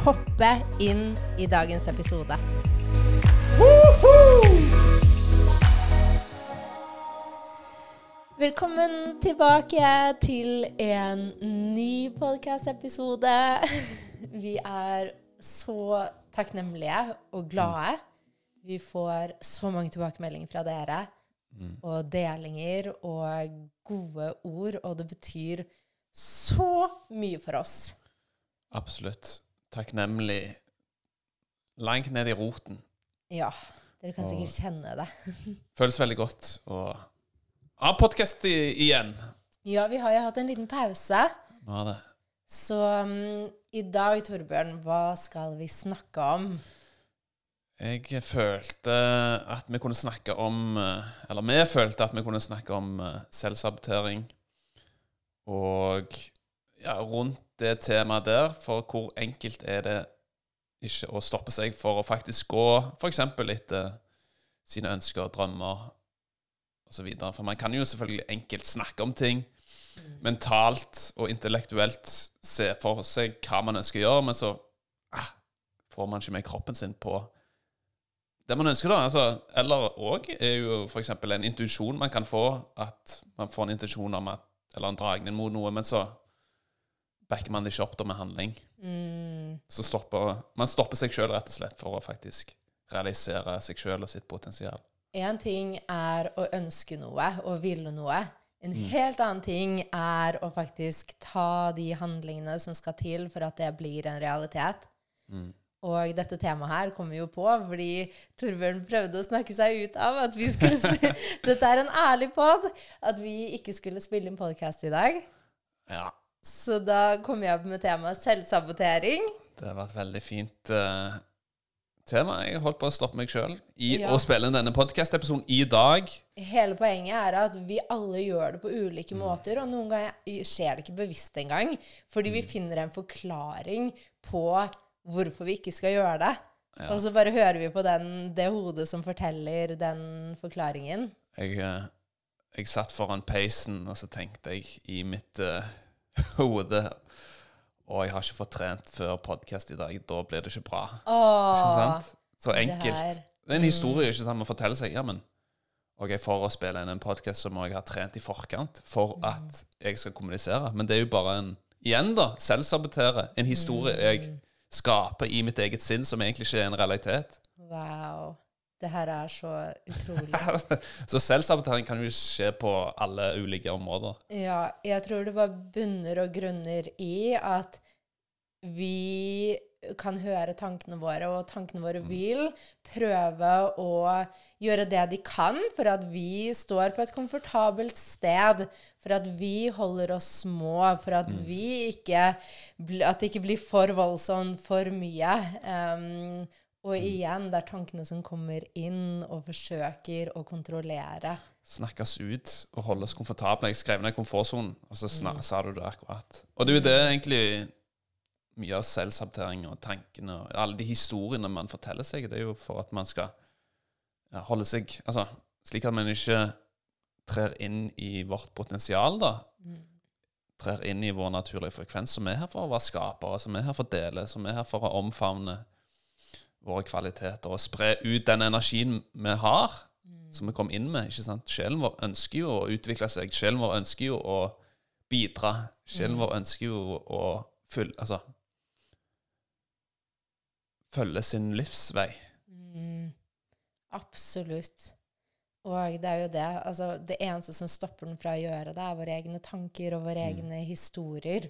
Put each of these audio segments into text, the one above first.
hoppe inn i dagens episode. Velkommen tilbake til en ny podkast-episode. Vi er så takknemlige og glade. Vi får så mange tilbakemeldinger fra dere, og delinger og gode ord, og det betyr så mye for oss. Absolutt. Takknemlig langt ned i roten. Ja, dere kan sikkert kjenne det. Føles veldig godt å ha podkast igjen. Ja, vi har jo hatt en liten pause. Er det Så um, i dag, Torbjørn, hva skal vi snakke om? Jeg følte at vi kunne snakke om eh, Eller vi følte at vi kunne snakke om eh, selvsabotering. Og ja, rundt det temaet der, for hvor enkelt er det ikke å stoppe seg for å faktisk gå f.eks. etter sine ønsker, drømmer osv. For man kan jo selvfølgelig enkelt snakke om ting. Mentalt og intellektuelt se for seg hva man ønsker å gjøre, men så ah, får man ikke med kroppen sin på det man ønsker, da. Altså, eller òg er jo f.eks. en intuisjon man kan få. At man får en intensjon om at Eller en dragning mot noe, men så backer man det ikke opp da med handling. Mm, Så stopper man stopper seg sjøl rett og slett for å faktisk realisere seg sjøl og sitt potensial. en ting er å ønske noe og ville noe. En helt annen ting er å faktisk ta de handlingene som skal til for at det blir en realitet. Og dette temaet her kommer jo på fordi Torbjørn prøvde å snakke seg ut av at vi skulle Dette er en ærlig pod. At vi ikke skulle spille inn podkast i dag. Ja, Så da kom jeg opp med temaet selvsabotering. det har vært veldig fint uh, tema. Jeg holdt på å stoppe meg sjøl i Ja. å spille inn denne podkast-episoden i dag. Hele poenget er at vi alle gjør det på ulike måter, og noen ganger skjer det ikke bevisst engang. Fordi vi finner en forklaring på hvorfor vi ikke skal gjøre det. Og så bare hører vi på den, det hodet som forteller den forklaringen. Jeg, eh, jeg satt foran peisen, og så tenkte jeg i mitt eh, hode Å, jeg har ikke fått trent før podkast i dag. Da blir det ikke bra. Ikke sant? Så enkelt. Det, Det er en historie, ikke sant? Man forteller seg ja, men ok, for å spille inn en podkast må jeg ha trent i forkant for at jeg skal kommunisere. Men det er jo bare en Igjen, da. Selvsabotere. En historie jeg skaper i mitt eget sinn, som egentlig ikke er en realitet. wow. Det her er så utrolig. Så selvsabotering kan jo skje på alle ulike områder. Ja, jeg tror det var bunner og grunner i at vi kan høre tankene våre, og tankene våre vil prøve å gjøre det de kan for at vi står på et komfortabelt sted, for at vi holder oss små, for at vi ikke At det ikke blir for voldsomt, for mye. Um, og igjen, det er tankene som kommer inn og forsøker å kontrollere. snakkes ut og holdes komfortable. Jeg skrev ned komfortsonen, og så sna sa du det akkurat. Og det er jo det egentlig mye av selvsabotering og tankene og alle de historiene man forteller seg, det er jo for at man skal ja, holde seg Altså slik at man ikke trer inn i vårt potensial, da. Trer inn i vår naturlige frekvens, som er her for å være skapere, som er her for å dele, som er her for å omfavne våre kvaliteter og spre ut den energien vi har, som vi kom inn med. ikke sant? Sjelen vår ønsker jo å utvikle seg. Sjelen vår ønsker jo å bidra. Sjelen vår ønsker jo å fylle Altså Følge sin livsvei. Absolutt. Og det er jo det. Altså, det eneste som stopper den fra å gjøre det, er våre egne tanker og våre egne historier.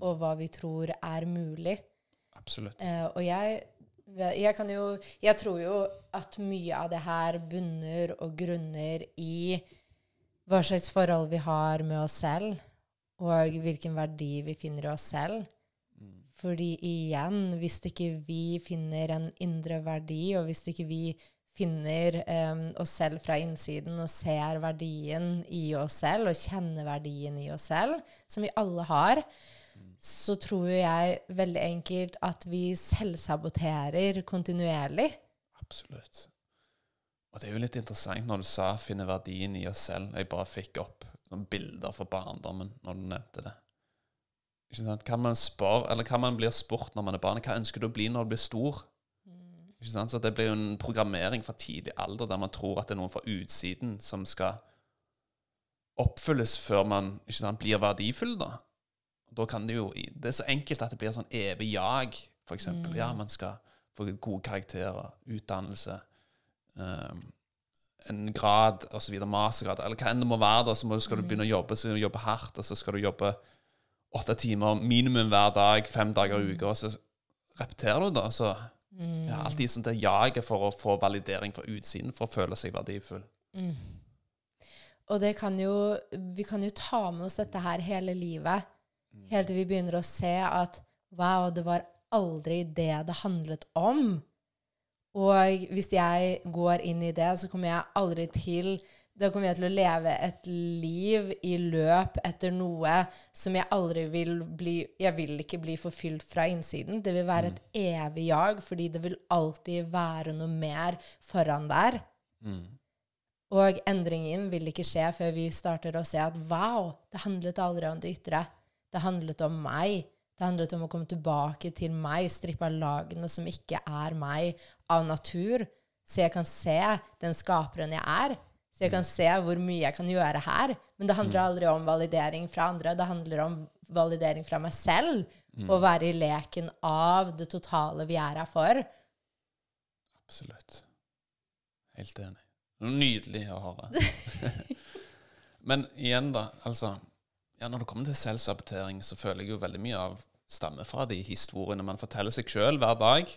Og hva vi tror er mulig. Absolutt. Eh, og jeg, jeg kan jo Jeg tror jo at mye av det her bunner og grunner i hva slags forhold vi har med oss selv, og hvilken verdi vi finner i oss selv. Fordi igjen, hvis ikke vi finner en indre verdi, og hvis ikke vi finner um, oss selv fra innsiden og ser verdien i oss selv, og kjenner verdien i oss selv, som vi alle har, så tror jo jeg veldig enkelt at vi selvsaboterer kontinuerlig. Absolutt. Og det er jo litt interessant når du sa 'finne verdien i oss selv'. Jeg bare fikk opp noen bilder fra barndommen når du nevnte det. Ikke sant? Kan man spør, eller kan man bli spurt når man er barn, hva ønsker du å bli når du blir stor? Ikke sant? Så det blir jo en programmering fra tidlig alder der man tror at det er noen fra utsiden som skal oppfylles før man ikke sant, blir verdifull, da. Da kan det jo Det er så enkelt at det blir sånn evig jag, for eksempel. Ja, man skal få gode karakterer, utdannelse, um, en grad osv., mastergrad, eller hva enn det må være, da, så må, skal du begynne å jobbe, så skal du jobbe hardt, og så skal du jobbe åtte timer minimum hver dag, fem dager i uka, og så repeterer du, da. Så ja, alltid sånn det jaget for å få validering fra utsiden for å føle seg verdifull. Og det kan jo, vi kan jo ta med oss dette her hele livet, helt til vi begynner å se at wow, det var aldri det det handlet om. Og hvis jeg går inn i det, så kommer jeg aldri til Da kommer jeg til å leve et liv i løp etter noe som jeg aldri vil bli Jeg vil ikke bli forfylt fra innsiden. Det vil være et evig jag, fordi det vil alltid være noe mer foran der. Og endringen vil ikke skje før vi starter å se at wow, det handlet aldri om det ytre. Det handlet om meg. Det handlet om å komme tilbake til meg, strippe av lagene som ikke er meg av natur. Så jeg kan se den skaperen jeg er. Så jeg kan se hvor mye jeg kan gjøre her. Men det handler aldri om validering fra andre. Det handler om validering fra meg selv. Å være i leken av det totale vi er her for. Absolutt. Helt enig. Nydelig å høre. Men igjen, da. Altså, ja, når det kommer til selvsabotering, så føler jeg jo veldig mye av stammer fra de historiene man forteller seg sjøl hver dag.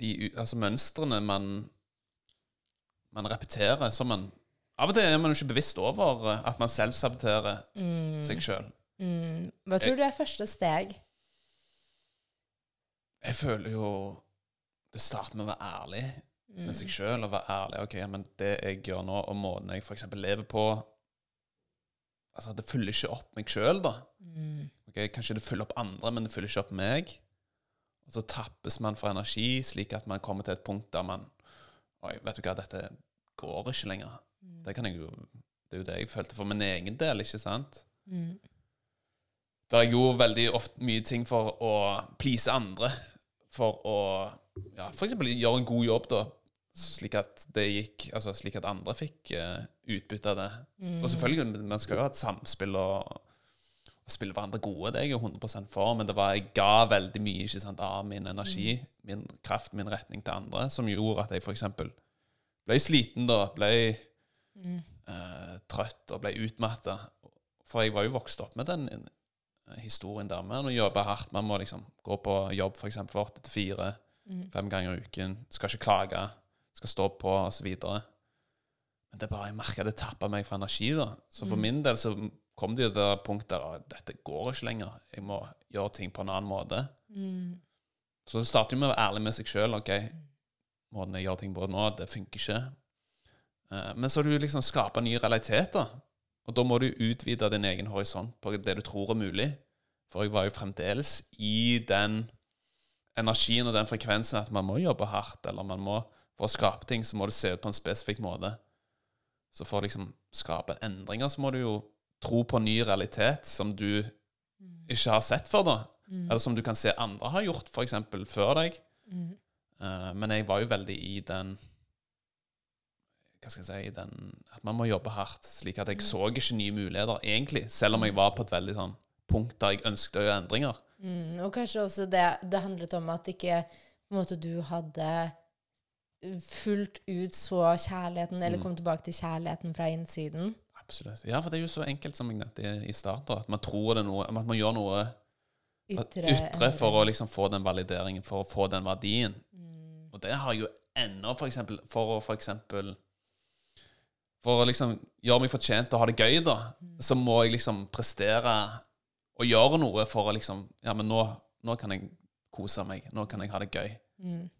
De altså, mønstrene man, man repeterer som man Av og til er man jo ikke bevisst over eh, at man selvsaboterer seg sjøl. Hva tror du er første steg? Jeg føler jo Det starter med å være ærlig med seg sjøl. Og være ærlig. Ok, men det jeg gjør nå, og måten jeg f.eks. lever på Altså, det fyller ikke opp meg sjøl, da. Ok, Kanskje det fyller opp andre, men det fyller ikke opp meg. Og så tappes man for energi, slik at man kommer til et punkt der man Oi, vet du hva, dette går ikke lenger. Det kan jeg jo Det er jo det jeg følte for min egen del, ikke sant? Der jeg gjorde veldig ofte mye ting for å please andre. For å ja, eksempel gjøre en god jobb, da. Slik at det gikk Altså slik at andre fikk uh, utbytte av det. Og selvfølgelig, man skal jo ha et samspill og, og spille hverandre gode. Det er jeg jo 100% for, men det var, jeg ga veldig mye ikke sant, av min energi, min kraft, min retning til andre, som gjorde at jeg f.eks. ble sliten, da. Ble eh, trøtt og ble utmatta. For jeg var jo vokst opp med den eh, historien der med å jobbe hardt. Man må liksom gå på jobb f.eks. fra åtte til fire fem ganger i uken. Skal ikke klage. Skal stå på, osv. Men det er bare jeg merka det tappa meg for energi. da. Så for min del så kom det jo til det punktet der at dette går ikke lenger. Jeg må gjøre ting på en annen måte. Så det starter jo med å være ærlig med seg sjøl. Ok, måten jeg gjør ting på nå, det funker ikke. Eh, Men så har du liksom skapa nye realiteter. Og da må du utvide din egen horisont på det du tror er mulig. For jeg var jo fremdeles i den energien og den frekvensen at man må jobbe hardt, eller man må for å skape ting, så må det se ut på en spesifikk måte. Så for å liksom skape endringer, så må du jo tro på en ny realitet som du ikke har sett før, da. Eller som du kan se andre har gjort, f.eks. før deg. Eh, men jeg var jo veldig i den Hva skal jeg si i den, At man må jobbe hardt. Slik at jeg så ikke nye muligheter, egentlig. Selv om jeg var på et veldig sånn punkt der jeg ønsket å gjøre endringer. Mm, og kanskje også det, det handlet om at ikke på en måte du hadde fullt ut så kjærligheten, eller kom tilbake til kjærligheten fra innsiden. Absolutt. Ja, for det er jo så enkelt som jeg nevnte i- starten, at man tror det er noe, at man gjør noe Ytre, ytre for å liksom få den valideringen, for å få den verdien. Og det har jeg jo ennå, for eksempel, for å for eksempel For å liksom gjøre meg fortjent til å ha det gøy, da, så må jeg liksom prestere og gjøre noe for å liksom Ja, men nå, nå kan jeg kose meg. Nå kan jeg ha det gøy. Mm.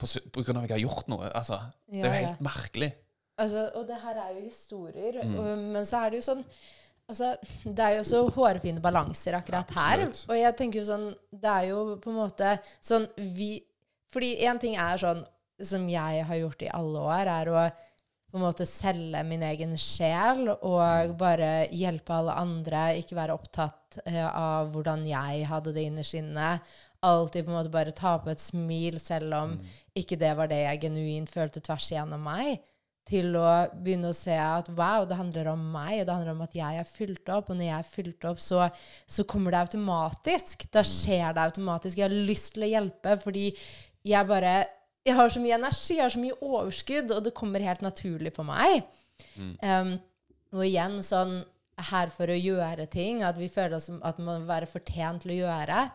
På, på grunn av at jeg har gjort noe. Altså, det er jo jo ja. helt merkelig. Altså, og det her er jo historier, Mm. og, men så er det jo sånn Altså, det er jo så hårfine balanser akkurat her. Absolutt. Og jeg tenker jo sånn Det er jo på en måte sånn vi Fordi én ting er sånn som jeg har gjort i alle år, er å på en måte selge min egen sjel og bare hjelpe alle andre, ikke være opptatt uh, av hvordan jeg hadde det innerst inne. Alltid på en måte bare ta på et smil, selv om Mm. ikke det var det jeg genuint følte tvers igjennom meg. Til å begynne å se at wow, det handler om meg, og det handler om at jeg er fylt opp. Og når jeg er fylt opp, så, så kommer det automatisk. Da skjer det automatisk. Jeg har lyst til å hjelpe fordi jeg bare Jeg har så mye energi, jeg har så mye overskudd, og det kommer helt naturlig for meg. Um, og igjen sånn her for å gjøre ting, at vi føler oss som at man må være fortjent til å gjøre.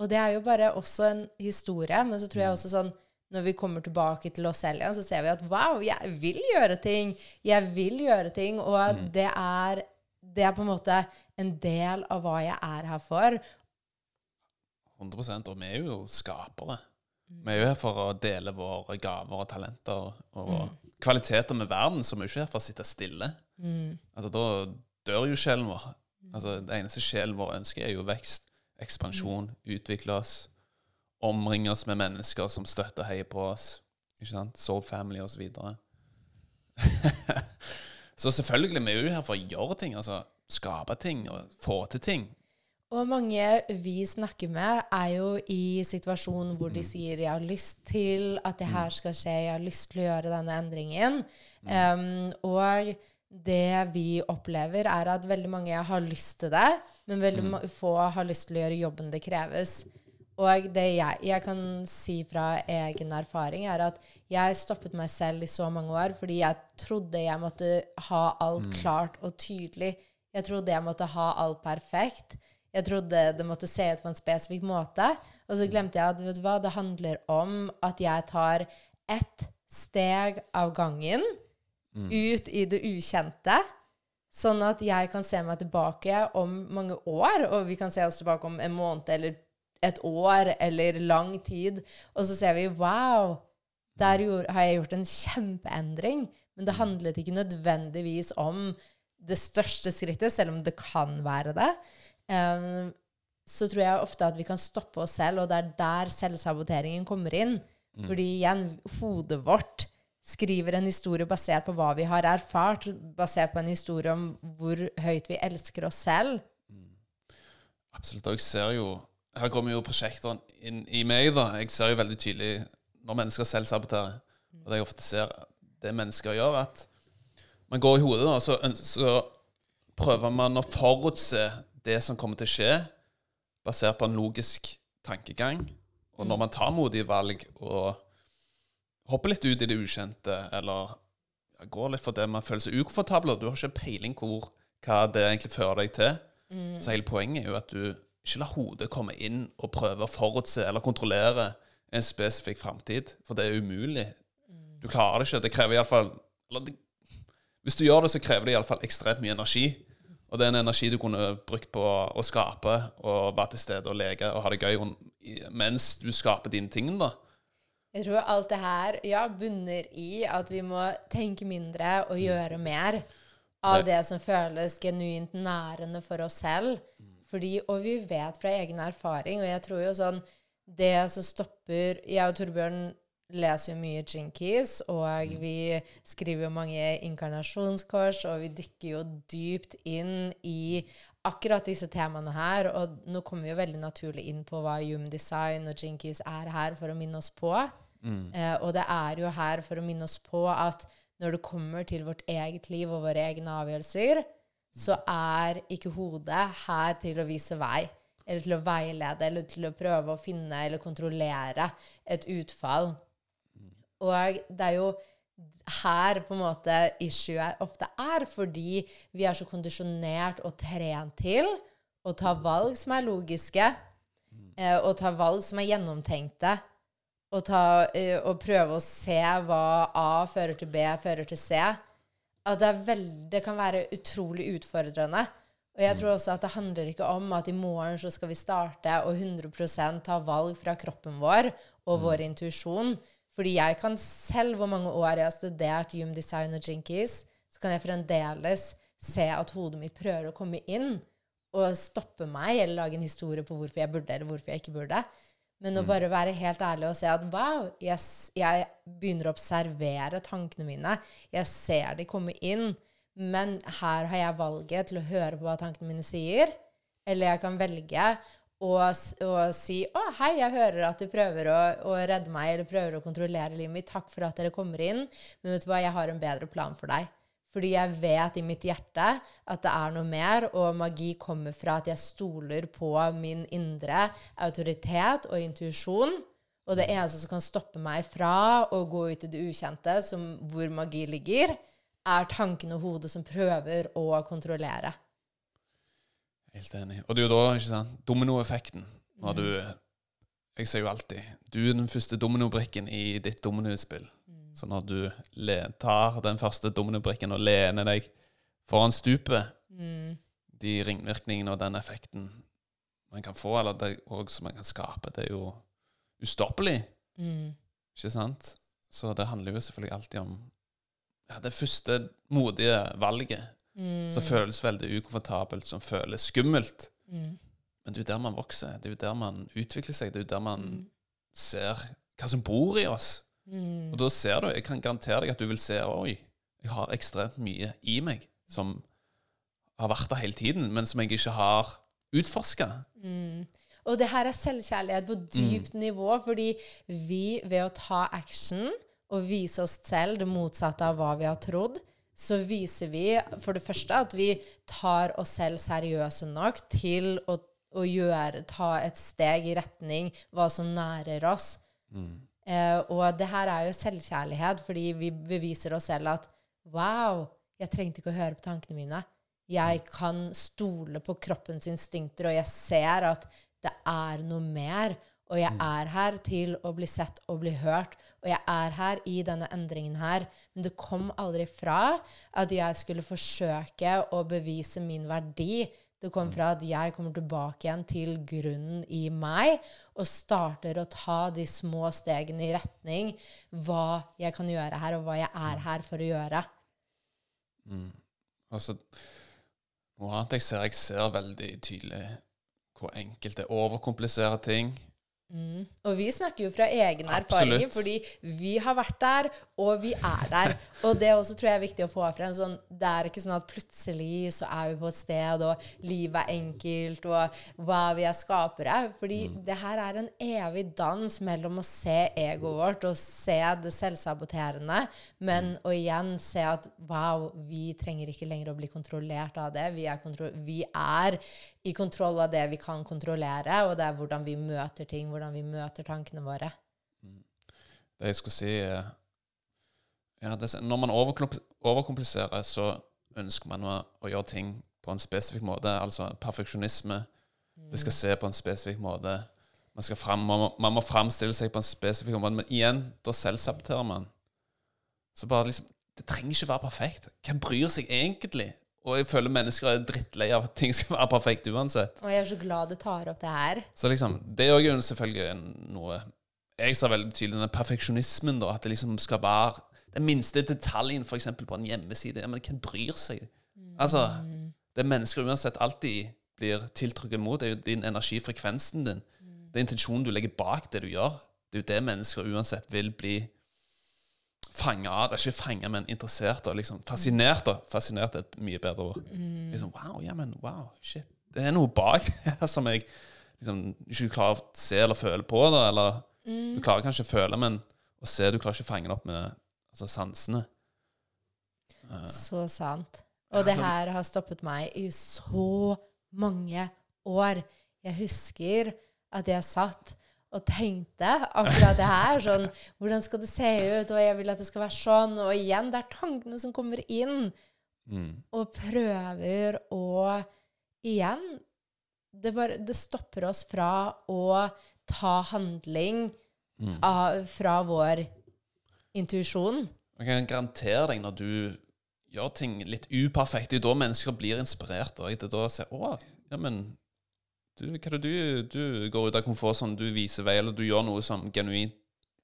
Og det er jo bare også en historie, men så tror jeg også sånn når vi kommer tilbake til oss selv igjen, så ser vi at wow, jeg vil gjøre ting. Jeg vil gjøre ting, og at det er det er på en måte en del av hva jeg er her for. 100 Og vi er jo skapere. Vi er jo her for å dele våre gaver og talenter og kvaliteter med verden, så vi er ikke her for å sitte stille. Altså, da dør jo sjelen vår. Altså, det eneste sjelen vår ønsker, er jo vekst, ekspansjon, utvikle oss, omringe oss med mennesker som støtter og heier på oss. Ikke sant? Soul family og så så selvfølgelig, vi er jo her for å gjøre ting, altså skape ting og få til ting. Og mange vi snakker med, er jo i situasjonen hvor de sier 'jeg har lyst til at det her skal skje', 'jeg har lyst til å gjøre denne endringen'. Um, og det vi opplever, er at veldig mange har lyst til det, men veldig mm. få har lyst til å gjøre jobben det kreves. Og det jeg, jeg kan si fra egen erfaring, er at jeg stoppet meg selv i så mange år fordi jeg trodde jeg måtte ha alt klart og tydelig. Jeg trodde jeg måtte ha alt perfekt. Jeg trodde det måtte se ut på en spesifikk måte. Og så glemte jeg at vet du hva, det handler om at jeg tar ett steg av gangen ut i det ukjente. Sånn at jeg kan se meg tilbake om mange år, og vi kan se oss tilbake om en måned eller et år eller lang tid. Og så ser vi wow, der gjorde, har jeg gjort en kjempeendring. Men det handlet ikke nødvendigvis om det største skrittet, selv om det kan være det. Um, så tror jeg ofte at vi kan stoppe oss selv, og det er der selvsaboteringen kommer inn. Fordi igjen, hodet vårt skriver en historie basert på hva vi har erfart, basert på en historie om hvor høyt vi elsker oss selv. Absolutt. Og jeg ser jo Her kommer jo prosjekter inn i meg, da. Jeg ser jo veldig tydelig når mennesker selvsaboterer. Og det jeg ofte ser det mennesker gjør, at man går i hodet, da, så, så prøver man å forutse det som kommer til å skje, basert på en logisk tankegang. Og når man tar modige valg og hopper litt ut i det ukjente, eller går litt for det man føler seg ukomfortabel, og du har ikke peiling hvor, hva det egentlig fører deg til, så hele poenget er jo at du ikke lar hodet komme inn og prøve å forutse eller kontrollere en spesifikk framtid, for det er umulig. Du klarer det ikke. Det krever iallfall Hvis du gjør det, så krever det iallfall ekstremt mye energi. Og det er en energi du kunne brukt på å skape og være til stede og leke og ha det gøy mens du skaper dine ting, da. Jeg tror alt det her ja, bunner i at vi må tenke mindre og gjøre mer av det som føles genuint nærende for oss selv. Fordi, og vi vet fra egen erfaring, og jeg tror jo sånn Det som stopper Jeg og Torbjørn leser jo mye Jinkies, og vi skriver jo mange inkarnasjonskors, og vi dykker jo dypt inn i akkurat disse temaene her. Og nå kommer vi jo veldig naturlig inn på hva Human Design og Jinkies er her for å minne oss på. Eh, og det er jo her for å minne oss på at når det kommer til vårt eget liv og våre egne avgjørelser, så er ikke hodet her til å vise vei, eller til å veilede, eller til å prøve å finne eller kontrollere et utfall. Og det er jo her på en måte issuet ofte er, fordi vi er så kondisjonert og trent til å ta valg som er logiske, eh, og ta valg som er gjennomtenkte, og, ta, eh, og prøve å se hva A fører til B, fører til C. At det, veld, det kan være utrolig utfordrende. Og Og jeg tror også at det handler ikke om at i morgen så skal vi starte og 100% ta valg fra kroppen vår og vår intuisjon. Fordi jeg kan selv, hvor mange år jeg har studert Hume Design og Jinkies, så kan jeg fremdeles se at hodet mitt prøver å komme inn og stoppe meg, eller lage en historie på hvorfor jeg burde, eller hvorfor jeg ikke burde. Men å bare være helt ærlig og se at wow, yes, jeg begynner å observere tankene mine. Jeg ser de komme inn. Men her har jeg valget til å høre på hva tankene mine sier. Eller jeg kan velge å, og, si 'Å, hei, jeg hører at du prøver å, å redde meg', eller prøver å kontrollere livet mitt. Takk for at dere kommer inn. Men vet du hva, jeg har en bedre plan for deg. Fordi jeg vet i mitt hjerte at det er noe mer, og magi kommer fra at jeg stoler på min indre autoritet og intuisjon. Og det eneste som kan stoppe meg fra å gå ut i det ukjente, som hvor magi ligger, er tanken og hodet som prøver å kontrollere. Helt enig. Og det er jo da, ikke sant, dominoeffekten. Når du Jeg sier jo alltid Du er den første dominobrikken i ditt dominospill. Så når du tar den første dominobrikken og lener deg foran stupet Mm. De ringvirkningene og den effekten man kan få, eller det som man kan skape, det er jo ustoppelig. Mm. Ikke sant? Så det handler jo selvfølgelig alltid om ja, det første modige valget, Mm. som føles veldig ukomfortabelt, som føles skummelt. Mm. Men det er jo der man vokser. Det er jo der man utvikler seg. Det er jo der man Mm. ser hva som bor i oss. Mm. Og da ser du, jeg kan garantere deg at du vil se Oi, jeg har ekstremt mye i meg som har vært der hele tiden, men som jeg ikke har utforska. Mm. Og det her er selvkjærlighet på dypt nivå, fordi vi ved å ta action og vise oss selv det motsatte av hva vi har trodd, så viser vi for det første at vi tar oss selv seriøse nok til å, å gjøre, ta et steg i retning hva som nærer oss. Eh, og det her er jo selvkjærlighet, fordi vi beviser oss selv at wow, jeg trengte ikke å høre på tankene mine. Jeg kan stole på kroppens instinkter, og jeg ser at det er noe mer. Og jeg er her til å bli sett og bli hørt. Og jeg er her i denne endringen her. Men det kom aldri fra at jeg skulle forsøke å bevise min verdi. Det kom fra at jeg kommer tilbake igjen til grunnen i meg og starter å ta de små stegene i retning hva jeg kan gjøre her, og hva jeg er her for å gjøre. Altså, noe annet jeg ser, jeg ser veldig tydelig hvor enkelt det er å overkomplisere ting. Mm. Og vi snakker jo fra egen Absolutt. erfaring, fordi vi har vært der, og vi er der. Og det også tror jeg er viktig å få frem. Sånn, det er ikke sånn at plutselig så er vi på et sted, og livet er enkelt, og hva vi er skapere. Fordi det her er en evig dans mellom å se egoet vårt og se det selvsaboterende, men å igjen se at wow, vi trenger ikke lenger å bli kontrollert av det. Vi er, kontro vi er i kontroll av det vi kan kontrollere, og det er hvordan vi møter ting, hvordan vi møter tankene våre. Det jeg skulle si er ja, det, Når man overkompliserer, så ønsker man å, gjøre ting på en spesifikk måte. Altså perfeksjonisme. Det skal se på en spesifikk måte. Man, fram, man, må, man må framstille seg på en spesifikk måte. Men igjen, da selvsaboterer man. Så bare liksom Det trenger ikke være perfekt. Hvem bryr seg egentlig? Og jeg føler mennesker er drittlei av at ting skal være perfekt uansett. Og jeg er så glad du tar opp det her. Så liksom, det er jo selvfølgelig noe Jeg ser veldig tydelig denne perfeksjonismen, da. At det liksom skal være den minste detaljen, f.eks. på en hjemmeside. Men hvem bryr seg? Altså, det mennesker uansett alltid blir tiltrukket mot, det er jo din energifrekvensen din. Det er intensjonen du legger bak det du gjør. Det er jo det mennesker uansett vil bli fanga av. Ikke fanga, men interessert og liksom fascinert. Og Fascinert er et mye bedre ord. Liksom, wow, ja, men wow, shit. Det er noe bak her som jeg liksom ikke klarer å se eller føle på. da, eller Du klarer kanskje å føle, men å se, du klarer ikke å fange det opp med altså, sansene. Så sant. Og det her har stoppet meg i så mange år. Jeg husker at jeg satt og tenkte akkurat det her. Sånn, hvordan skal det se ut? Og jeg vil at det skal være sånn. Og igjen, det er tankene som kommer inn. Mm. og prøver å Igjen, det, bare, det stopper oss fra å ta handling av, fra vår intuisjon. Jeg kan garantere deg, når du gjør ting litt uperfekt. Er da mennesker blir inspirert. Og det da ser Å, ja, men du, hva er det du, du går ut av komfortsonen, du viser vei, eller du gjør noe som genuint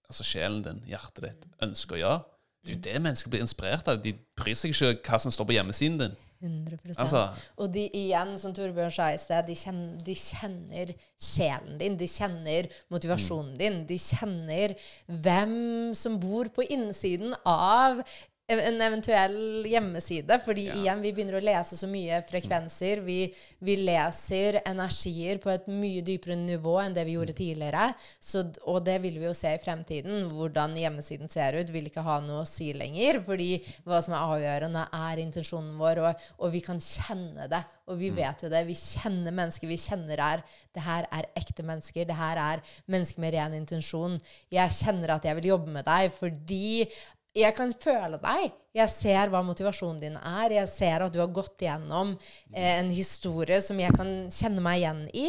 altså sjelen din, hjertet ditt, ønsker å gjøre. Det er jo det mennesker blir inspirert av. De bryr seg ikke hva som står på hjemmesiden din. 100 Altså, Og de igjen, som Torbjørn sa i sted, de kjenner, de kjenner sjelen din. De kjenner motivasjonen din. De kjenner hvem som bor på innsiden av en eventuell hjemmeside. Fordi Ja. igjen, vi begynner å lese så mye frekvenser. Vi, vi leser energier på et mye dypere nivå enn det vi gjorde tidligere. Så, og det vil vi jo se i fremtiden. Hvordan hjemmesiden ser ut, vil ikke ha noe å si lenger. Fordi hva som er avgjørende, er intensjonen vår, og, og vi kan kjenne det. Og vi vet jo det. Vi kjenner mennesker. Vi kjenner her det her er ekte mennesker. Det her er mennesker med ren intensjon. Jeg kjenner at jeg vil jobbe med deg fordi jeg kan føle deg. Jeg ser hva motivasjonen din er. Jeg ser at du har gått gjennom eh, en historie som jeg kan kjenne meg igjen i.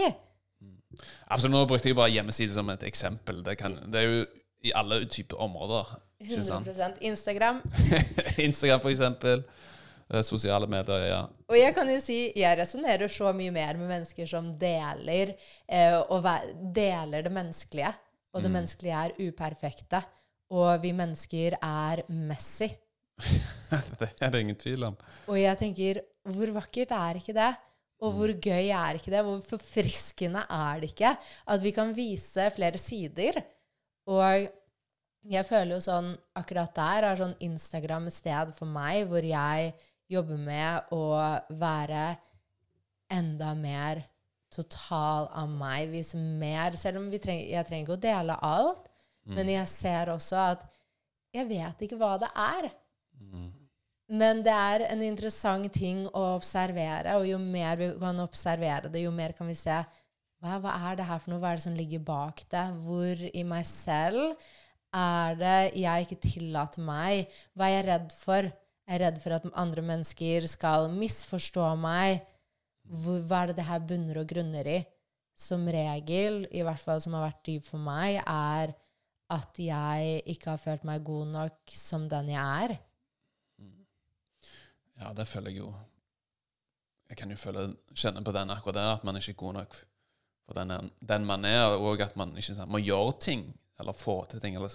absolutt, nå brukte jeg bare hjemmeside som et eksempel. Det, kan, det er jo i alle typer områder. Ikke sant? 100 Instagram. Instagram, for eksempel. Eh, Sosiale medier, ja. Og jeg kan jo si, jeg resonnerer så mye mer med mennesker som deler, eh, og deler det menneskelige. Og det menneskelige er uperfekte. Og vi mennesker er messy. Det er det ingen tvil om. Og jeg tenker, hvor vakkert er ikke det? Og hvor gøy er ikke det? Hvor forfriskende er det ikke at vi kan vise flere sider? Og jeg føler jo sånn Akkurat der er sånn Instagram et sted for meg hvor jeg jobber med å være enda mer total av meg, vise mer. Selv om vi trenger, jeg trenger ikke å dele alt, men jeg ser også at jeg vet ikke hva det er. Men det er en interessant ting å observere, og jo mer vi kan observere det, jo mer kan vi se hva, hva er det her for noe? Hva er det som ligger bak det? Hvor i meg selv er det jeg ikke tillater meg? Hva er jeg redd for? Jeg er redd for at andre mennesker skal misforstå meg. Hvor, hva er det det her bunner og grunner i? Som regel, i hvert fall som har vært dyp for meg, er at jeg ikke har følt meg god nok som den jeg er. Ja, det føler jeg jo Jeg kan jo føle, kjenne på den akkurat der, at man ikke er god nok for den, den man er, og at man ikke sant, må gjøre ting, eller få til ting, eller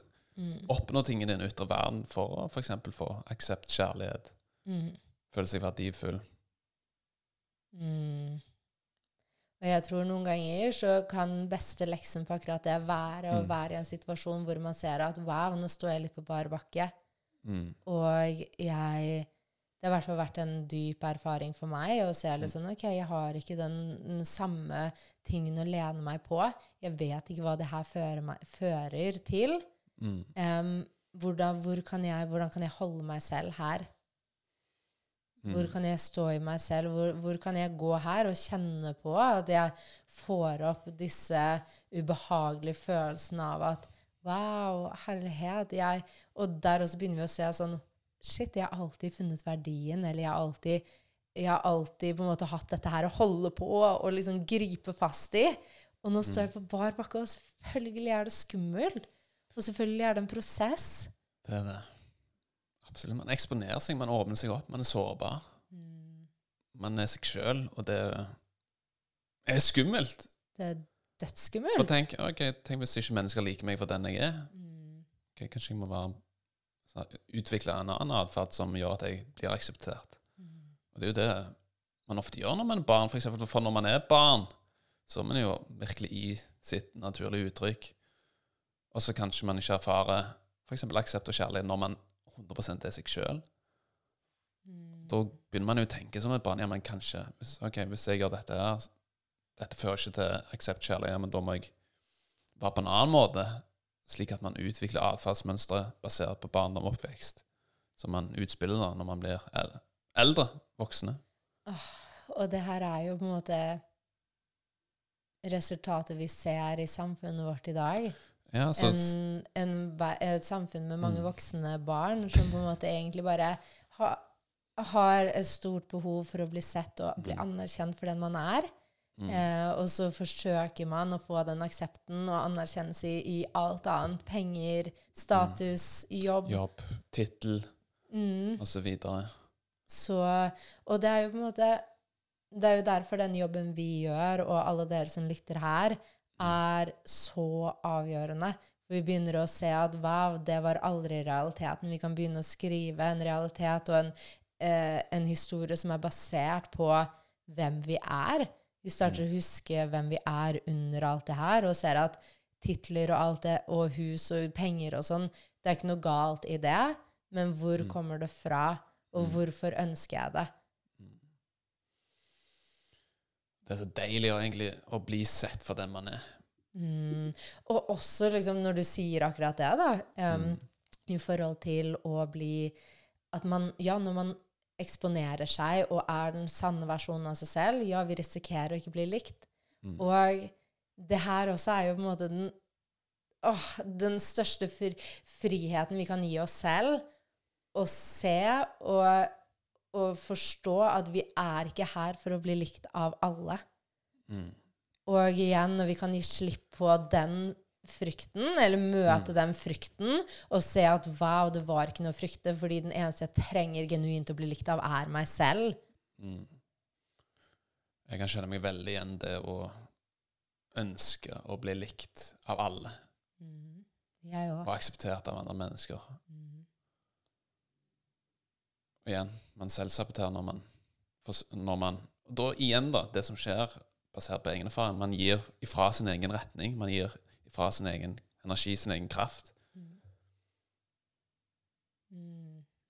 oppnå ting i den ytre verden for å f.eks. få aksept, kjærlighet, Mm. føle seg verdifull. Mm. Og jeg tror noen ganger så kan beste leksen på akkurat det være å Mm. være i en situasjon hvor man ser at wow, nå står jeg litt på bar bakke. Mm. Og jeg Det har i hvert fall vært en dyp erfaring for meg å se liksom, ok, jeg har ikke den, den samme tingen å lene meg på. Jeg vet ikke hva det her fører, meg, fører til. Mm. Um, hvordan, hvor kan jeg, hvordan kan jeg holde meg selv her? Mm. Hvor kan jeg stå i meg selv? Hvor, hvor kan jeg gå her og kjenne på at jeg får opp disse ubehagelige følelsene av at Wow, herlighet. Jeg, og der også begynner vi å se sånn Shit, jeg har alltid funnet verdien, eller jeg har alltid, jeg har alltid på en måte hatt dette her å holde på og liksom gripe fast i. Og nå står jeg på bar bakke, og selvfølgelig er det skummelt. Og selvfølgelig er det en prosess. Det er det. Absolutt. Man eksponerer seg, man åpner seg opp, man er sårbar. Man er seg sjøl, og det er skummelt. Det er For dødsskummelt. tenk, okay, tenk hvis ikke mennesker liker meg for den jeg er. Mm. Okay, kanskje jeg må være, utvikle en annen atferd som gjør at jeg blir akseptert. Og det er jo det man ofte gjør når man er barn. For eksempel, for når man er barn, så er man jo virkelig i sitt naturlige uttrykk. Og så kanskje man ikke erfarer f.eks. aksept og kjærlighet når man 100 er seg sjøl. Mm. Da begynner man jo å tenke som et barn. Ja, men kanskje hvis, Ok, hvis jeg gjør dette her Dette fører ikke til aksept kjærlighet, ja, men da må jeg være på en annen måte. Slik at man utvikler atferdsmønstre basert på barndom og oppvekst. Som man utspiller da når man blir eldre, voksne. Og det her er jo på en måte resultatet vi ser i samfunnet vårt i dag. Ja, så En, en, et samfunn med mange Mm. voksne barn som på en måte egentlig bare ha, har et stort behov for å bli sett og bli anerkjent for den man er. mm, Eh, og så forsøker man å få den aksepten og anerkjennelse i, i alt annet. Penger, status, jobb. jobb, tittel Mm. osv. Så Og det er jo på en måte Det er jo derfor den jobben vi gjør, og alle dere som lytter her, er så avgjørende. Vi begynner å se at wow, det var aldri realiteten. Vi kan begynne å skrive en realitet og en, eh, en historie som er basert på hvem vi er. Vi starter å huske hvem vi er under alt det her, og ser at titler og alt det, og hus og penger og sånn, det er ikke noe galt i det, men hvor kommer det fra, og hvorfor ønsker jeg det? Det er så deilig å, egentlig, å bli sett for den man er. Mm. Og også liksom når du sier akkurat det, da, um, i forhold til å bli At man Ja, når man eksponerer seg og er den sanne versjonen av seg selv, ja, vi risikerer å ikke bli likt. Og det her også er jo på en måte den åh, den største fri friheten vi kan gi oss selv. Å se og, og forstå at vi er ikke her for å bli likt av alle. Mm. Og igjen, når vi kan gi slipp på den frykten, eller møte den frykten, og se at wow, det var ikke noe å frykte, fordi den eneste jeg trenger genuint å bli likt av, er meg selv. Mm. Jeg kan kjenne meg veldig igjen det å ønske å bli likt av alle. Jeg òg. Og akseptert av andre mennesker. Og igjen, man selvsaboterer når man, når man Da igjen, da, det som skjer basert på egen erfaring, man gir ifra sin egen retning. Man gir ifra sin egen energi, sin egen kraft.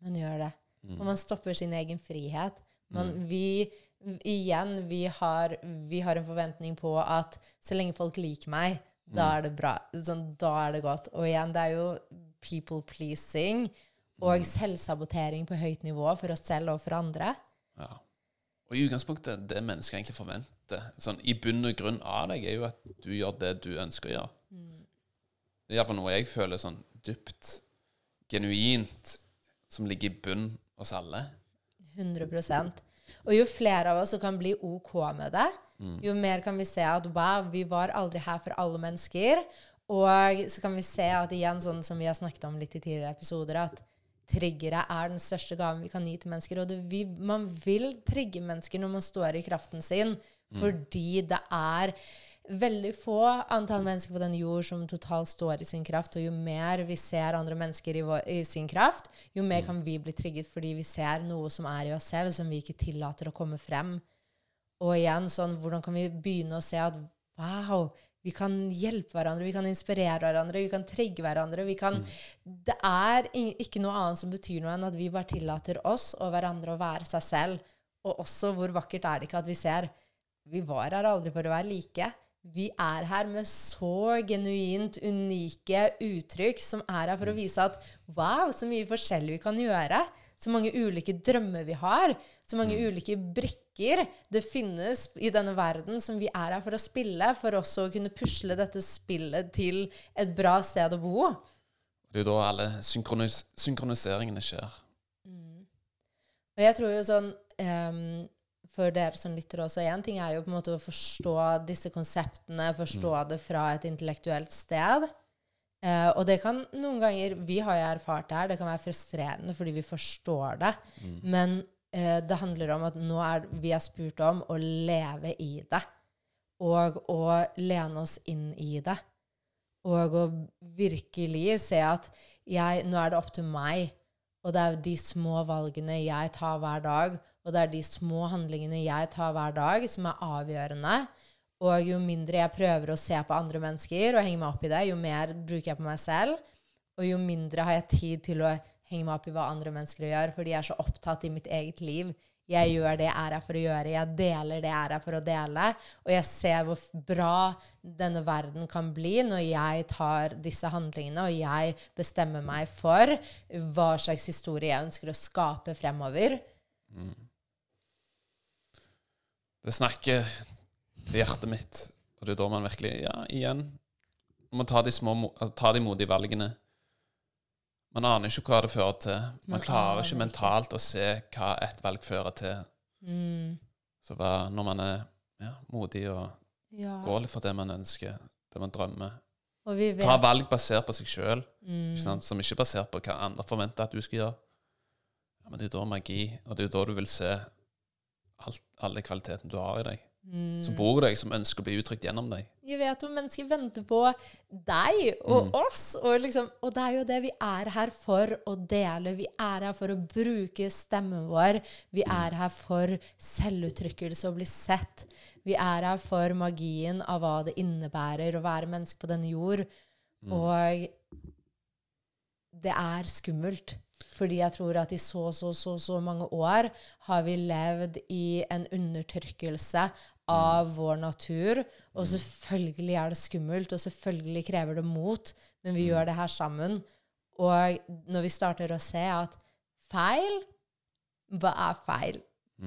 Man gjør det. Mm. Og man stopper sin egen frihet. Man, vi, igjen, vi har, vi har en forventning på at så lenge folk liker meg, da er det bra. Sånn, da er det godt. Og igjen, det er jo people pleasing og selvsabotering på høyt nivå for oss selv og for andre. Ja. Og i utgangspunktet, det mennesket egentlig forventer, sånn, i bunn og grunn av deg, er jo at du gjør det du ønsker å gjøre. Det er iallfall noe jeg føler sånn dypt, genuint, som ligger i bunn hos alle. 100% Og jo flere av oss som kan bli OK med det, jo mer kan vi se at wow, vi var aldri her for alle mennesker. Og så kan vi se at igjen, sånn som vi har snakket om litt i tidligere episoder, at triggere er den største gaven vi kan gi til mennesker. Og det, vi, man vil trigge mennesker når man står i kraften sin, fordi det er veldig få antall mennesker på denne jord som totalt står i sin kraft. Og jo mer vi ser andre mennesker i, vår, i sin kraft, jo mer kan vi bli trigget fordi vi ser noe som er i oss selv, som vi ikke tillater å komme frem. Og igjen, sånn, hvordan kan vi begynne å se at wow, vi kan hjelpe hverandre, vi kan inspirere hverandre, vi kan trigge hverandre. Vi kan, Det er ikke noe annet som betyr noe enn at vi bare tillater oss og hverandre å være seg selv. Og også hvor vakkert er det ikke at vi ser Vi var her aldri for å være like. Vi er her med så genuint unike uttrykk som er her for å vise at wow, så mye forskjellig vi kan gjøre. Så mange ulike drømmer vi har. Så mange ulike brikker det finnes i denne verden som vi er her for å spille, for også å kunne pusle dette spillet til et bra sted å bo. Det er jo da alle synkronis synkroniseringene skjer. Og jeg tror jo sånn um, For dere som lytter også, én ting er jo på en måte å forstå disse konseptene, forstå det fra et intellektuelt sted. Eh, og det kan noen ganger Vi har jo erfart det her. Det kan være frustrerende fordi vi forstår det. Men eh, det handler om at nå er vi er spurt om å leve i det. Og å lene oss inn i det. Og å virkelig se at jeg, nå er det opp til meg. Og det er de små valgene jeg tar hver dag, og det er de små handlingene jeg tar hver dag, som er avgjørende. Og jo mindre jeg prøver å se på andre mennesker og henge meg opp i det, jo mer bruker jeg på meg selv. Og jo mindre har jeg tid til å henge meg opp i hva andre mennesker gjør, fordi jeg er så opptatt i mitt eget liv. Jeg gjør det jeg er her for å gjøre, jeg deler det jeg er her for å dele. Og jeg ser hvor bra denne verden kan bli når jeg tar disse handlingene, og jeg bestemmer meg for hva slags historie jeg ønsker å skape fremover. Det snakker til hjertet mitt, og det er da man virkelig Ja, igjen man tar de, små, altså, tar de modige valgene Man aner ikke hva det fører til. Man, Man klarer ikke mentalt å se hva et valg fører til. Mm. Så når man er ja, modig og Ja. går litt for det man ønsker, det man drømmer Ta valg basert på seg sjøl, mm. som ikke er basert på hva andre forventer at du skal gjøre. ja, men det er jo da magi, og det er jo da du vil se alt, alle kvalitetene du har i deg. Som bor i deg, som ønsker å bli uttrykt gjennom deg. Jeg vet om mennesker venter på deg og oss. Og, liksom, og det er jo det vi er her for å dele. Vi er her for å bruke stemmen vår. Vi er her for selvuttrykkelse og bli sett. Vi er her for magien av hva det innebærer å være menneske på denne jord. Og det er skummelt. Fordi jeg tror at i så, så, så, så mange år har vi levd i en undertrykkelse av vår natur. Og selvfølgelig er det skummelt, og selvfølgelig krever det mot, men vi gjør det her sammen. Og når vi starter å se at feil Hva er feil?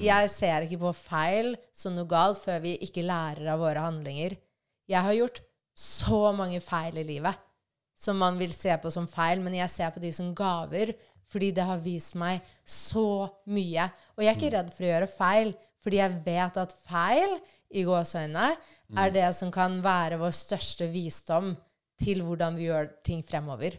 Jeg ser ikke på feil som noe galt før vi ikke lærer av våre handlinger. Jeg har gjort så mange feil i livet som man vil se på som feil, men jeg ser på de som gaver, fordi det har vist meg så mye. Og jeg er ikke redd for å gjøre feil, fordi jeg vet at feil, i gåseøynene, er det som kan være vår største visdom til hvordan vi gjør ting fremover.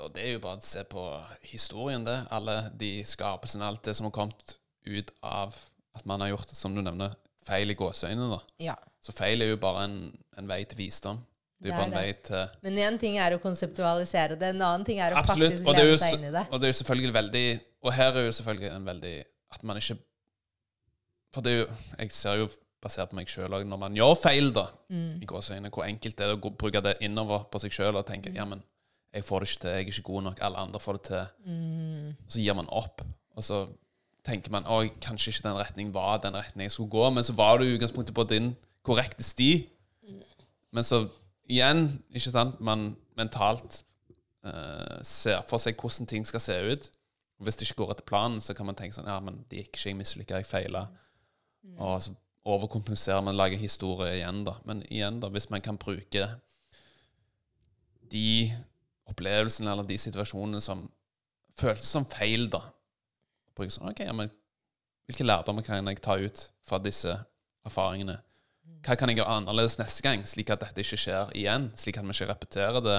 Og det er jo bare å se på historien, det. Alle de skapelsene, alt det som har kommet ut av at man har gjort, som du nevner, feil i gåseøynene. Ja. Så feil er jo bare en, en vei til visdom. Det er jo bare en vei til Men én ting er å konseptualisere det, en annen ting er å Absolutt. faktisk leve seg inn i det. og det er jo selvfølgelig veldig Og her er jo selvfølgelig en veldig At man ikke For det er jo Jeg ser jo basert på meg sjøl òg, når man gjør feil, da, Mm. i gåseøynene, hvor enkelt det er å bruke det innover på seg sjøl og tenke ja, men jeg får det ikke til, jeg er ikke god nok, alle andre får det til. Mm. Så gir man opp. Og så tenker man oi, kanskje ikke den retningen var den retningen jeg skulle gå, men så var du i utgangspunktet på din korrekte sti. Men så igjen, ikke sant, man mentalt uh, ser for seg hvordan ting skal se ut. Hvis det ikke går etter planen, så kan man tenke sånn Ja, men det gikk ikke, jeg mislykka, jeg feila. Og så overkompenserer å lage historie igjen, da. Men igjen, da, hvis man kan bruke de opplevelsene eller de situasjonene som føltes som feil, da. Bruke sånn OK, ja, men hvilke lærdommer kan jeg ta ut fra disse erfaringene? Hva kan jeg gjøre annerledes neste gang, slik at dette ikke skjer igjen? Slik at vi ikke repeterer det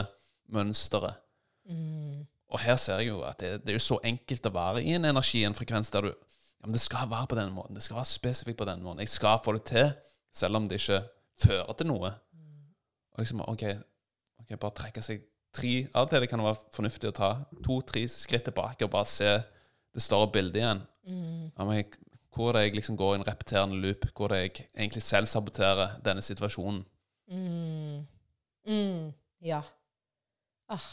mønsteret. Mm. Og her ser jeg jo at det, det er jo så enkelt å være i en energi, en frekvens, der du ja, men Det skal være på denne måten. Det skal være spesifikt på denne måten. Jeg skal få det til, selv om det ikke fører til noe. Og liksom, OK, okay bare trekke seg tre Av og til det kan det være fornuftig å ta to-tre skritt tilbake og bare se det større bildet igjen. Mm. Ja, men jeg, hvor det jeg liksom går i en repeterende loop? Hvor det jeg egentlig selv saboterer denne situasjonen? Mm. Mm. Ja. Ah.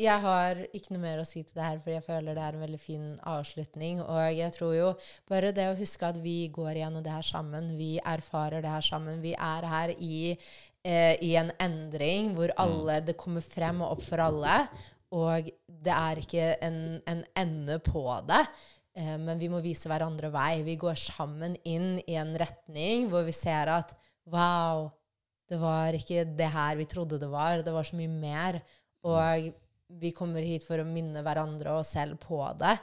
Jeg har ikke noe mer å si til det her, for jeg føler det er en veldig fin avslutning. Og jeg tror jo bare det å huske at vi går gjennom det her sammen, vi erfarer det her sammen. Vi er her i, eh, i en endring hvor alle, det kommer frem og opp for alle. Og det er ikke en, en ende på det. Eh, men vi må vise hverandre vei. Vi går sammen inn i en retning hvor vi ser at wow, det var ikke det her vi trodde det var. Det var så mye mer. Og vi kommer hit for å minne hverandre og oss selv på det,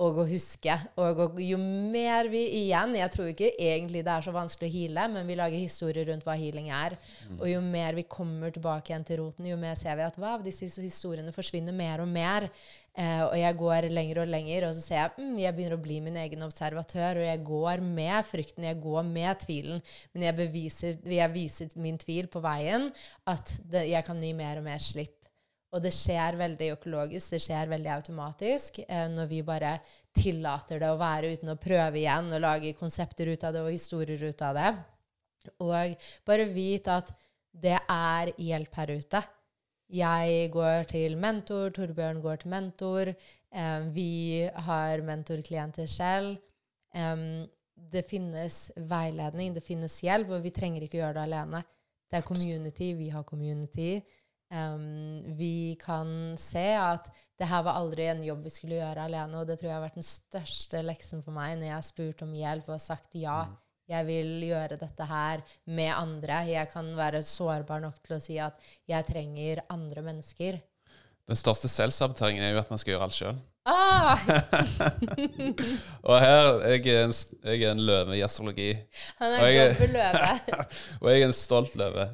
og å huske. Og, og jo mer vi igjen Jeg tror ikke egentlig det er så vanskelig å heale, men vi lager historier rundt hva healing er. Og jo mer vi kommer tilbake igjen til roten, jo mer ser vi at wow, disse historiene forsvinner mer og mer. Eh, og jeg går lenger og lenger, og så ser jeg mm, jeg begynner å bli min egen observatør. Og jeg går med frykten, jeg går med tvilen, men jeg, beviser, jeg viser min tvil på veien at det, jeg kan gi mer og mer slipp. Og det skjer veldig økologisk, det skjer veldig automatisk eh, når vi bare tillater det å være uten å prøve igjen og lage konsepter ut av det og historier ut av det. Og bare vit at det er hjelp her ute. Jeg går til mentor, Torbjørn går til mentor. Eh, vi har mentorklienter selv. Em, det finnes veiledning, det finnes hjelp, og vi trenger ikke gjøre det alene. Det er community, vi har community. Em, vi kan se at det her var aldri en jobb vi skulle gjøre alene, og det tror jeg har vært den største leksen for meg når jeg har spurt om hjelp og sagt ja. Jeg vil gjøre dette her med andre. Jeg kan være sårbar nok til å si at jeg trenger andre mennesker. Den største selvsaboteringen er jo at man skal gjøre alt sjøl. Ah, Og her jeg er en, jeg er en løve i astrologi. han er en løve. Og jeg er en stolt løve.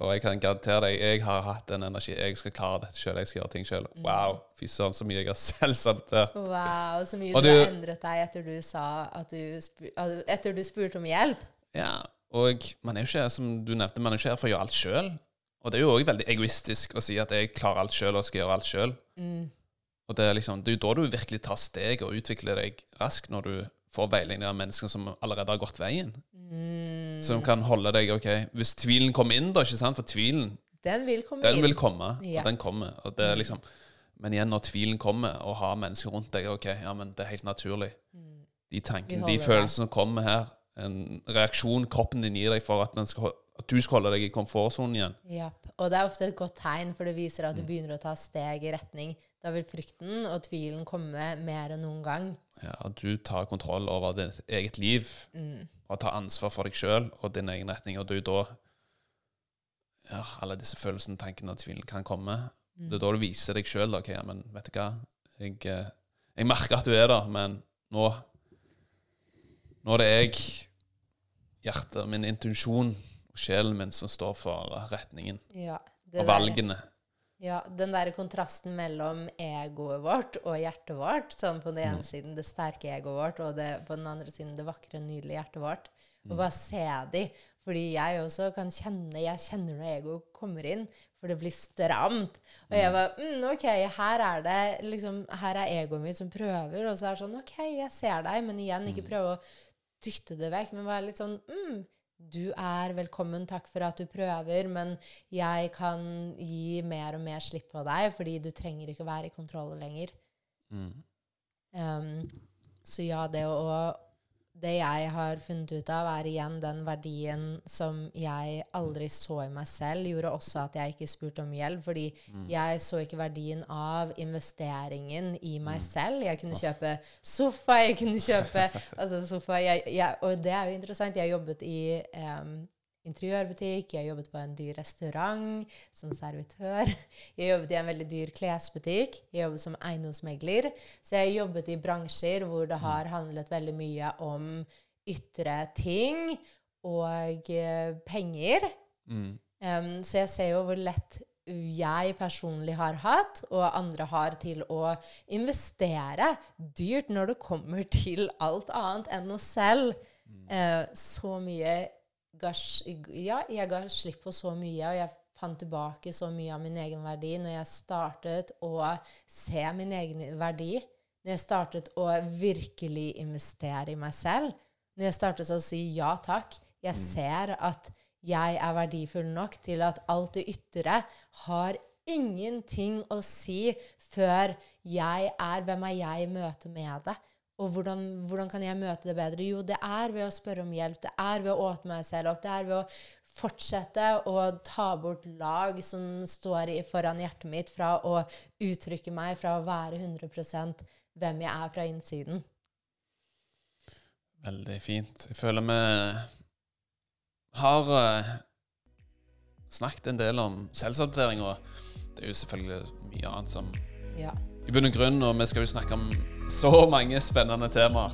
Og jeg kan garantere deg, jeg har hatt den energi. Jeg skal klare dette sjøl. Jeg skal gjøre ting sjøl. Wow. Fy søren, så mye jeg har selvsabotert. Wow, så mye Og du har endret deg etter du sa at du, etter du spurte om hjelp. Ja, og man er jo ikke, som du nevnte, man er ikke her for å gjøre alt sjøl. Og det er jo òg veldig egoistisk å si at jeg klarer alt sjøl og skal gjøre alt sjøl. Mm. Og det er liksom, det er jo da du virkelig tar steg og utvikler deg raskt, når du får veiledning av mennesker som allerede har gått veien. Mm. Som kan holde deg ok Hvis tvilen kommer inn, da, ikke sant? For tvilen, Den vil komme den inn. vil komme. Ja. Og den kommer. Og det er liksom Men igjen, når tvilen kommer, og har mennesker rundt deg, ok, ja, men det er helt naturlig. De tankene, Mm. De følelsene som kommer her, en reaksjon kroppen din gir deg for at, den skal, at du skal holde deg i komfortsonen igjen. Japp. Og det er ofte et godt tegn, for det viser Mm. at du begynner å ta steg i retning. Da vil frykten og tvilen komme mer enn noen gang. Ja, du tar kontroll over ditt eget liv, Mm. og tar ansvar for deg sjøl og din egen retning. Og det er jo da ja, alle disse følelsene, tankene og tvilen kan komme. Det er da du viser deg sjøl ok, ja, men vet du hva, jeg, eh, jeg merker at du er der, men nå Nå er det jeg, hjertet, min intensjon og sjelen min som står for retningen Ja, det og valgene. Ja, den der kontrasten mellom egoet vårt og hjertet vårt, sånn på den Mm. ene siden det sterke egoet vårt, og det, på den andre siden det vakre, nydelige hjertet vårt. Mm. Og bare se de. Fordi jeg også kan kjenne Jeg kjenner når egoet kommer inn, for det blir stramt. Og jeg bare mm, OK, her er det liksom Her er egoet mitt som prøver, og så er det sånn OK, jeg ser deg, men igjen, ikke prøve å dytte det vekk, men være litt sånn mm, du er velkommen, takk for at du prøver, men jeg kan gi mer og mer slipp på deg, fordi du trenger ikke være i kontroll lenger. Mm. Um, så ja, det å Det jeg har funnet ut av, er igjen den verdien som jeg aldri så i meg selv, gjorde også at jeg ikke spurte om hjelp, fordi jeg så ikke verdien av investeringen i meg selv. Jeg kunne kjøpe sofa, jeg kunne kjøpe altså sofa, jeg, jeg, Og det er jo interessant. Jeg jobbet i em, interiørbutikk, jeg jobbet på en dyr restaurant som servitør. Jeg jobbet i en veldig dyr klesbutikk. Jeg jobbet som eiendomsmegler. Så jeg jobbet i bransjer hvor det har handlet veldig mye om ytre ting og eh, penger. Mm. Um, så jeg ser jo hvor lett jeg personlig har hatt, og andre har, til å investere dyrt når det kommer til alt annet enn oss selv. Eh, så mye ga, Ja, jeg ga slipp på så mye, og jeg fant tilbake så mye av min egen verdi når jeg startet å se min egen verdi. Når jeg startet å virkelig investere i meg selv. Når jeg startet å si ja takk. Jeg ser at jeg er verdifull nok til at alt det ytre har ingenting å si før jeg er Hvem er jeg i møte med det? Og hvordan, hvordan kan jeg møte det bedre? Jo, det er ved å spørre om hjelp. Det er ved å åpne meg selv opp. Det er ved å fortsette å ta bort lag som står i, foran hjertet mitt, fra å uttrykke meg, fra å være 100% hvem jeg er fra innsiden. Veldig fint. Jeg føler vi har eh, snakket en del om selvsabotering, og det er jo selvfølgelig mye annet som Ja. i bunn og grunn, og vi skal jo snakke om så mange spennende temaer.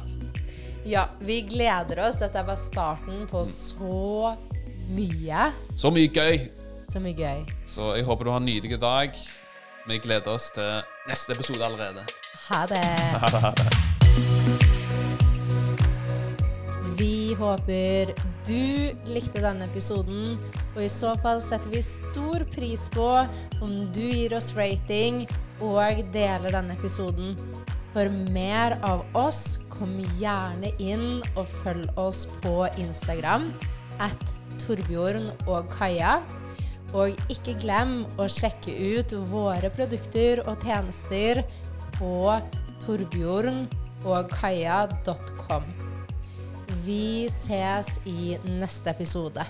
ja, vi gleder oss. Dette er bare starten på så mye. Så mye gøy! Så mye gøy. Så jeg håper du har en nydelig dag. Vi gleder oss til neste episode allerede. Ha det. Ha det, ha det. Vi håper du likte denne episoden, og i så fall setter vi stor pris på om du gir oss rating og deler denne episoden. For mer av oss, kom gjerne inn og følg oss på Instagram at Torbjørn og Kaja. Og ikke glem å sjekke ut våre produkter og tjenester på torbjørnogkaja.com. Vi ses i neste episode.